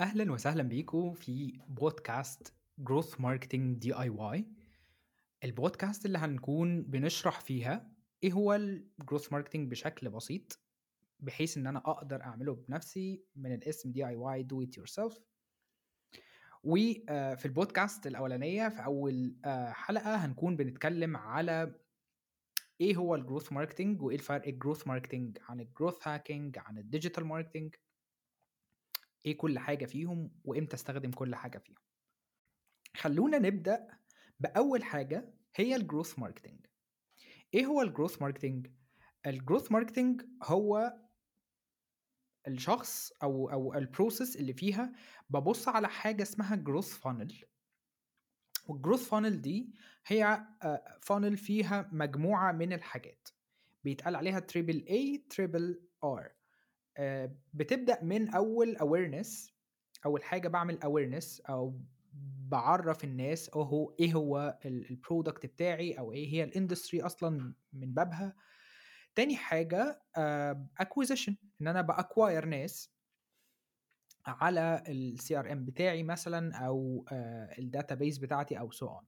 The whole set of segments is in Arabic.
أهلا وسهلا بيكم في بودكاست growth marketing DIY البودكاست اللي هنكون بنشرح فيها إيه هو ال growth marketing بشكل بسيط بحيث إن أنا أقدر أعمله بنفسي من الاسم DIY do it yourself وفي البودكاست الأولانية في أول آه، حلقة هنكون بنتكلم على إيه هو ال growth marketing وإيه الفرق ال growth marketing عن ال growth hacking عن ال digital marketing إيه كل حاجة فيهم وإمتى أستخدم كل حاجة فيهم. خلونا نبدأ بأول حاجة هي ال growth marketing إيه هو ال growth marketing ال growth marketing هو الشخص أو أو ال process اللي فيها ببص على حاجة اسمها growth funnel وال growth funnel دي هي funnel فيها مجموعة من الحاجات. بيتقال عليها triple A triple R بتبدأ من أول awareness أول حاجة بعمل awareness أو بعرف الناس أو هو إيه هو ال product بتاعي أو إيه هي ال industry أصلا من بابها. تاني حاجة acquisition إن أنا ب acquire ناس على ال CRM بتاعي مثلا أو ال database بتاعتي أو so on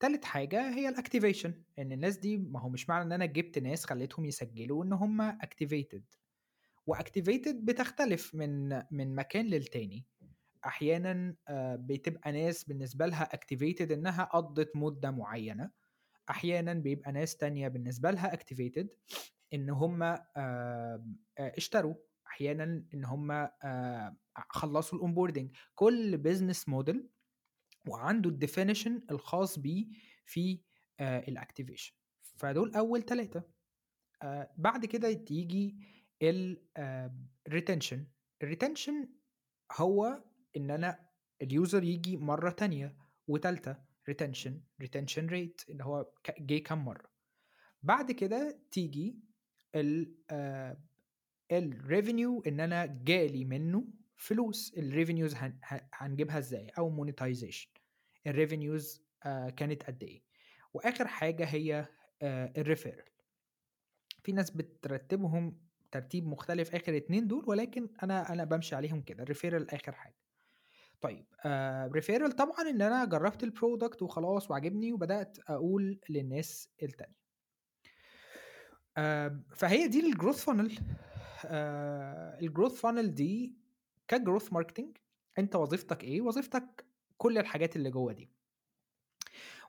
تالت حاجة هي ال activation إن الناس دي ما هو مش معنى إن أنا جبت ناس خليتهم يسجلوا إن هم activated و activated بتختلف من من مكان للتاني. أحيانا بتبقى ناس بالنسبة لها activated إنها قضت مدة معينة. أحيانا بيبقى ناس تانية بالنسبة لها activated إن هم اشتروا. أحيانا إن هم خلصوا ال onboarding كل business model وعنده ال definition الخاص بيه في ال activation فدول أول ثلاثة بعد كده تيجي ال retention ال retention هو إن أنا ال user يجي مرة تانية وتالتة retention retention rate اللي هو جه كام مرة. بعد كده تيجي ال revenue إن أنا جالي منه فلوس. ال revenues هنجيبها إزاي؟ أو monetization ال revenues كانت قد إيه؟ وآخر حاجة هي ال referral في ناس بترتبهم ترتيب مختلف آخر اتنين دول ولكن أنا أنا بمشي عليهم كده ال referral آخر حاجة. طيب آه referral طبعا إن أنا جربت ال product وخلاص وعجبني وبدأت أقول للناس التانية. آه فهي دي ال growth funnel آه ال growth funnel دي ك growth marketing أنت وظيفتك إيه؟ وظيفتك كل الحاجات اللي جوه دي.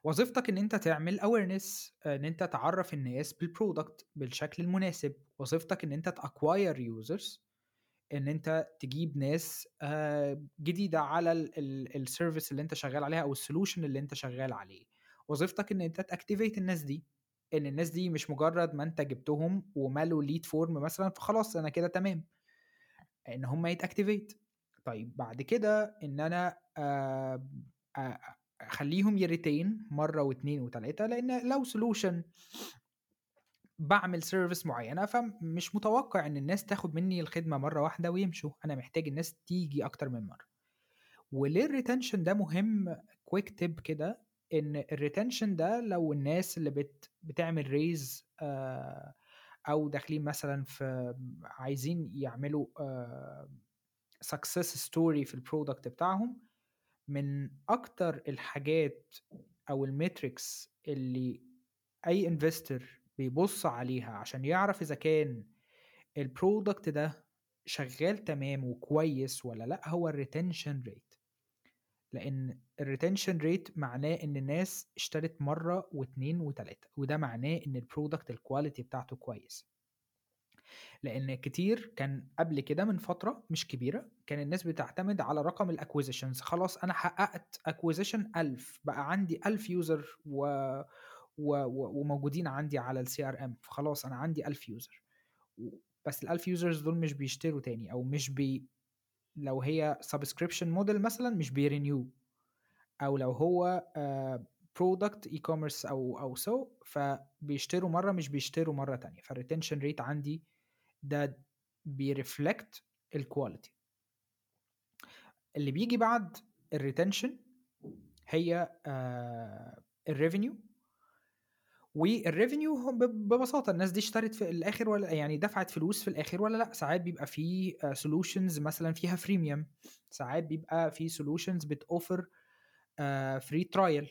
وظيفتك إن أنت تعمل awareness إن أنت تعرف الناس بال product بالشكل المناسب. وظيفتك إن أنت ت acquire users إن أنت تجيب ناس جديدة على ال service اللي أنت شغال عليها أو ال solution اللي أنت شغال عليه. وظيفتك إن أنت ت activate الناس دي إن الناس دي مش مجرد ما أنت جبتهم وملوا lead form مثلا فخلاص أنا كده تمام. إن هم يت activate طيب بعد كده إن أنا أخليهم ي retain مرة واثنين وثلاثه لأن لو solution بعمل service معينة فمش متوقع إن الناس تاخد مني الخدمة مرة واحدة ويمشوا. أنا محتاج الناس تيجي أكتر من مرة. وليه ال retention ده مهم؟ quick tip كده إن ال retention ده لو الناس اللي بت بتعمل raise آه أو داخلين مثلا في عايزين يعملوا success story في ال product بتاعهم من أكتر الحاجات أو ال metrics اللي أي investor بيبص عليها عشان يعرف إذا كان ال product ده شغال تمام وكويس ولا لأ هو ال retention rate لأن ال retention rate معناه إن الناس اشترت مرة واثنين وثلاثه وده معناه إن ال product ال quality بتاعته كويس. لأن كتير كان قبل كده من فترة مش كبيرة كان الناس بتعتمد على رقم ال acquisitions خلاص أنا حققت acquisition 1000 بقى عندي 1000 user و... و... و... وموجودين عندي على ال CRM فخلاص أنا عندي 1000 user بس ال 1000 users دول مش بيشتروا تاني أو مش بي لو هي subscription model مثلا مش بي renew. أو لو هو product e-commerce أو أو so فبيشتروا مرة مش بيشتروا مرة تانية. فال retention rate عندي ده بي reflect ال quality اللي بيجي بعد ال retention هي ال revenue وال revenue ببساطة الناس دي اشترت في الآخر ولا يعني دفعت فلوس في الآخر ولا لأ. ساعات بيبقى في solutions مثلا فيها freemium ساعات بيبقى في solutions بتوفر free trial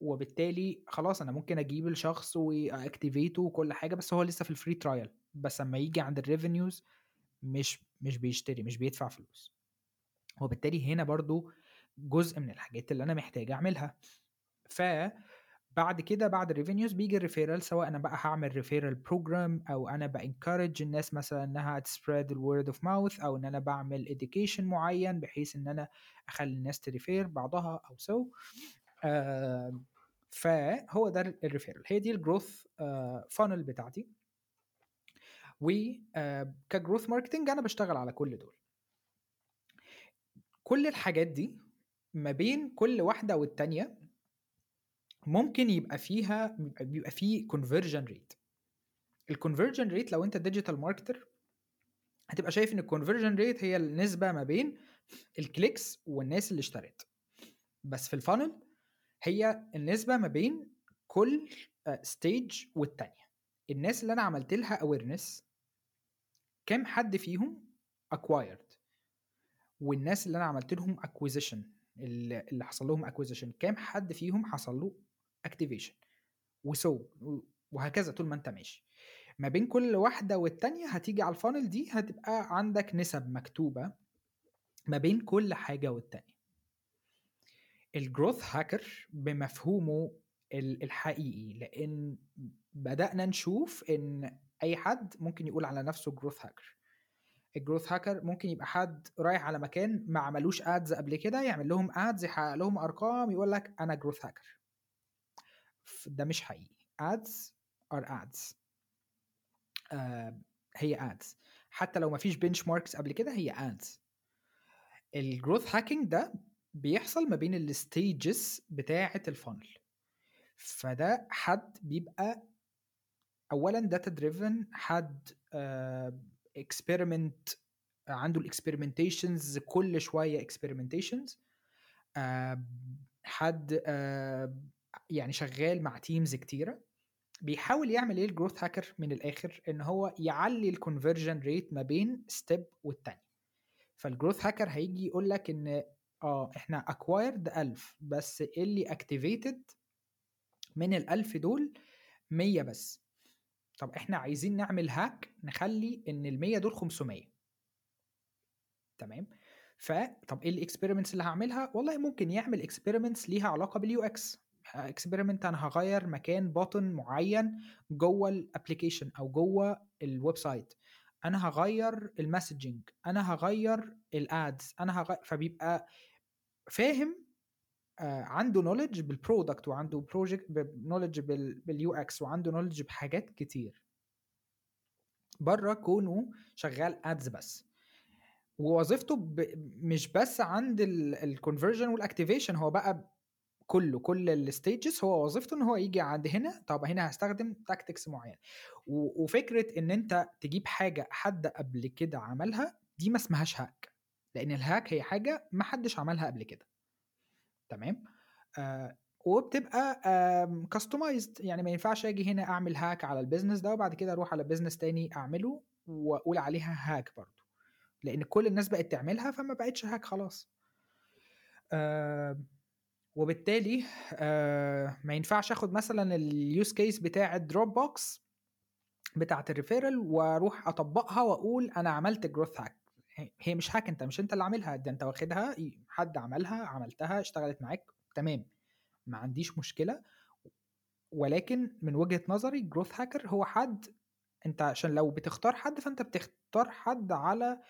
وبالتالي خلاص أنا ممكن أجيب الشخص و activate ه وكل حاجة بس هو لسه في ال free trial بس لما يجي عند ال revenues مش مش بيشتري مش بيدفع فلوس. وبالتالي هنا برضو جزء من الحاجات اللي أنا محتاج أعملها. ف بعد كده بعد ال revenues بيجي ال referral سواء أنا بقى هعمل referral program أو أنا ب encourage الناس مثلا إنها ت spread ال word of mouth أو إن أنا بعمل education معين بحيث إن أنا أخلي الناس ت refer بعضها أو so آه فهو ده ال referral هي دي ال growth آه funnel بتاعتي. و آه marketing أنا بشتغل على كل دول. كل الحاجات دي ما بين كل واحدة والتانية ممكن يبقى فيها بيبقى فيه conversion rate ال conversion rate لو أنت digital marketer هتبقى شايف إن ال conversion rate هي النسبة ما بين ال clicks والناس اللي اشترت. بس في ال funnel هي النسبة ما بين كل stage والتانية. الناس اللي أنا عملت لها awareness كام حد فيهم acquired والناس اللي أنا عملت لهم acquisition اللي حصل لهم acquisition كام حد فيهم حصل له activation و so وهكذا طول ما أنت ماشي. ما بين كل واحدة والتانية هتيجي على ال funnel دي هتبقى عندك نسب مكتوبة ما بين كل حاجة والتانية. ال growth hacker بمفهومه الحقيقي لأن بدأنا نشوف إن أي حد ممكن يقول على نفسه growth hacker ال growth hacker ممكن يبقى حد رايح على مكان ما عملوش ads قبل كده يعمل لهم ads يحقق لهم أرقام يقول لك أنا growth hacker ده مش حقيقي. ads are ads هي ads حتى لو ما فيش benchmarks قبل كده هي ads ال growth hacking ده بيحصل ما بين ال stages بتاعة ال funnel فده حد بيبقى اولا data driven حد experiment uh, عنده ال experimentations كل شوية experimentations uh, حد uh, يعني شغال مع teams كتيرة. بيحاول يعمل إيه ال growth hacker من الآخر؟ إن هو يعلي ال conversion rate ما بين step والتاني. فال growth hacker هيجي يقول لك إن آه إحنا acquired 1000 بس اللي activated من ال 1000 دول 100 بس. طب إحنا عايزين نعمل hack نخلي إن ال 100 دول 500 تمام؟ فطب إيه ال experiments اللي هعملها؟ والله ممكن يعمل experiments ليها علاقة بال UX experiment أنا هغير مكان button معين جوه ال application أو جوه ال website أنا هغير ال messaging أنا هغير ال ads أنا هغير فبيبقى فاهم آه عنده knowledge بال product وعنده product knowledge بال UX وعنده knowledge بحاجات كتير. بره كونه شغال ads بس. ووظيفته ب... مش بس عند ال conversion وال activation هو بقى كله كل ال stages هو وظيفته إن هو يجي عند هنا طب هنا هستخدم tactics معين. و... وفكرة إن أنت تجيب حاجة حد قبل كده عملها دي ما اسمهاش hack لأن ال hack هي حاجة ما حدش عملها قبل كده. تمام؟ آه وبتبقى customized يعني ما ينفعش آجي هنا أعمل hack على ال business ده وبعد كده أروح على business تاني أعمله وأقول عليها hack برضو لأن كل الناس بقت تعملها فما بقتش hack خلاص. آه وبالتالي آه ما ينفعش آخد مثلا ال use case بتاع ال Dropbox بتاعة ال referral وأروح أطبقها وأقول أنا عملت growth hack هي مش hack أنت مش أنت اللي عاملها ده أنت واخدها حد عملها عملتها اشتغلت معاك تمام. ما عنديش مشكلة. ولكن من وجهة نظري growth hacker هو حد أنت عشان لو بتختار حد فأنت بتختار حد على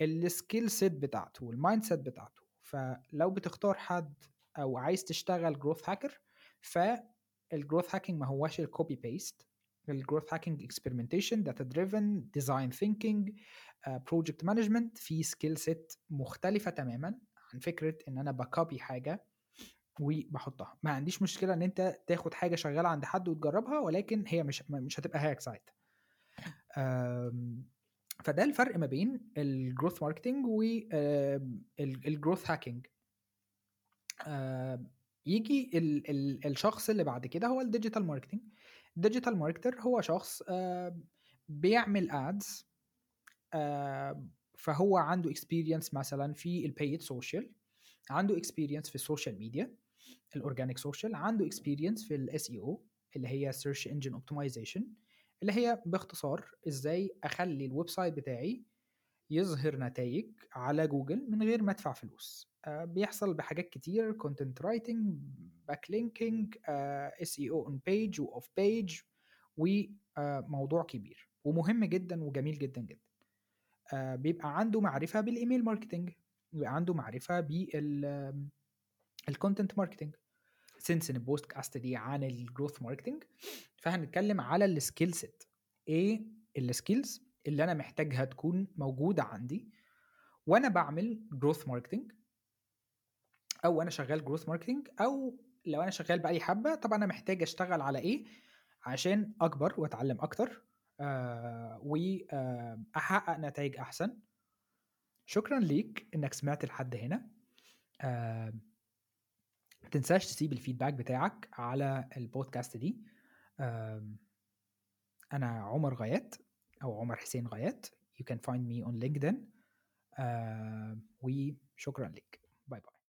ال skill set بتاعته وال mindset بتاعته. فلو بتختار حد أو عايز تشتغل growth hacker فال growth hacking ما هواش ال copy paste ال growth hacking experimentation data driven design thinking project management في skill set مختلفة تماما عن فكرة إن أنا ب copy حاجة وبحطها. ما عنديش مشكلة إن أنت تاخد حاجة شغالة عند حد وتجربها ولكن هي مش مش هتبقى hack ساعتها فده الفرق ما بين ال growth marketing وال growth hacking يجي ال ال الشخص اللي بعد كده هو ال digital marketing ال digital marketer هو شخص آه، بيعمل ads فهو عنده experience مثلا في ال paid social عنده experience في ال social media ال organic social عنده experience في ال SEO اللي هي search engine optimization اللي هي باختصار إزاي أخلي ال website بتاعي يظهر نتائج على جوجل من غير ما أدفع فلوس. آه، بيحصل بحاجات كتير content writing back linking SEO on page و off page وموضوع كبير. ومهم جدا وجميل جدا جدا. آه، بيبقى عنده معرفة بال email marketing بيبقى عنده معرفة بال ال content marketing since إن البوست كاست دي عن ال growth marketing فهنتكلم على ال skill set إيه ال skills اللي أنا محتاجها تكون موجودة عندي؟ وأنا بعمل growth marketing أو أنا شغال growth marketing أو لو أنا شغال بقالي حبة طبعا أنا محتاج أشتغل على إيه؟ عشان أكبر وأتعلم أكتر آه واحقق آه نتائج أحسن. شكرا ليك إنك سمعت لحد هنا. آه تنساش تسيب ال feedback بتاعك على البودكاست دي. آه أنا عمر غايات أو عمر حسين غايات you can find me on LinkedIn. آه وشكرا باي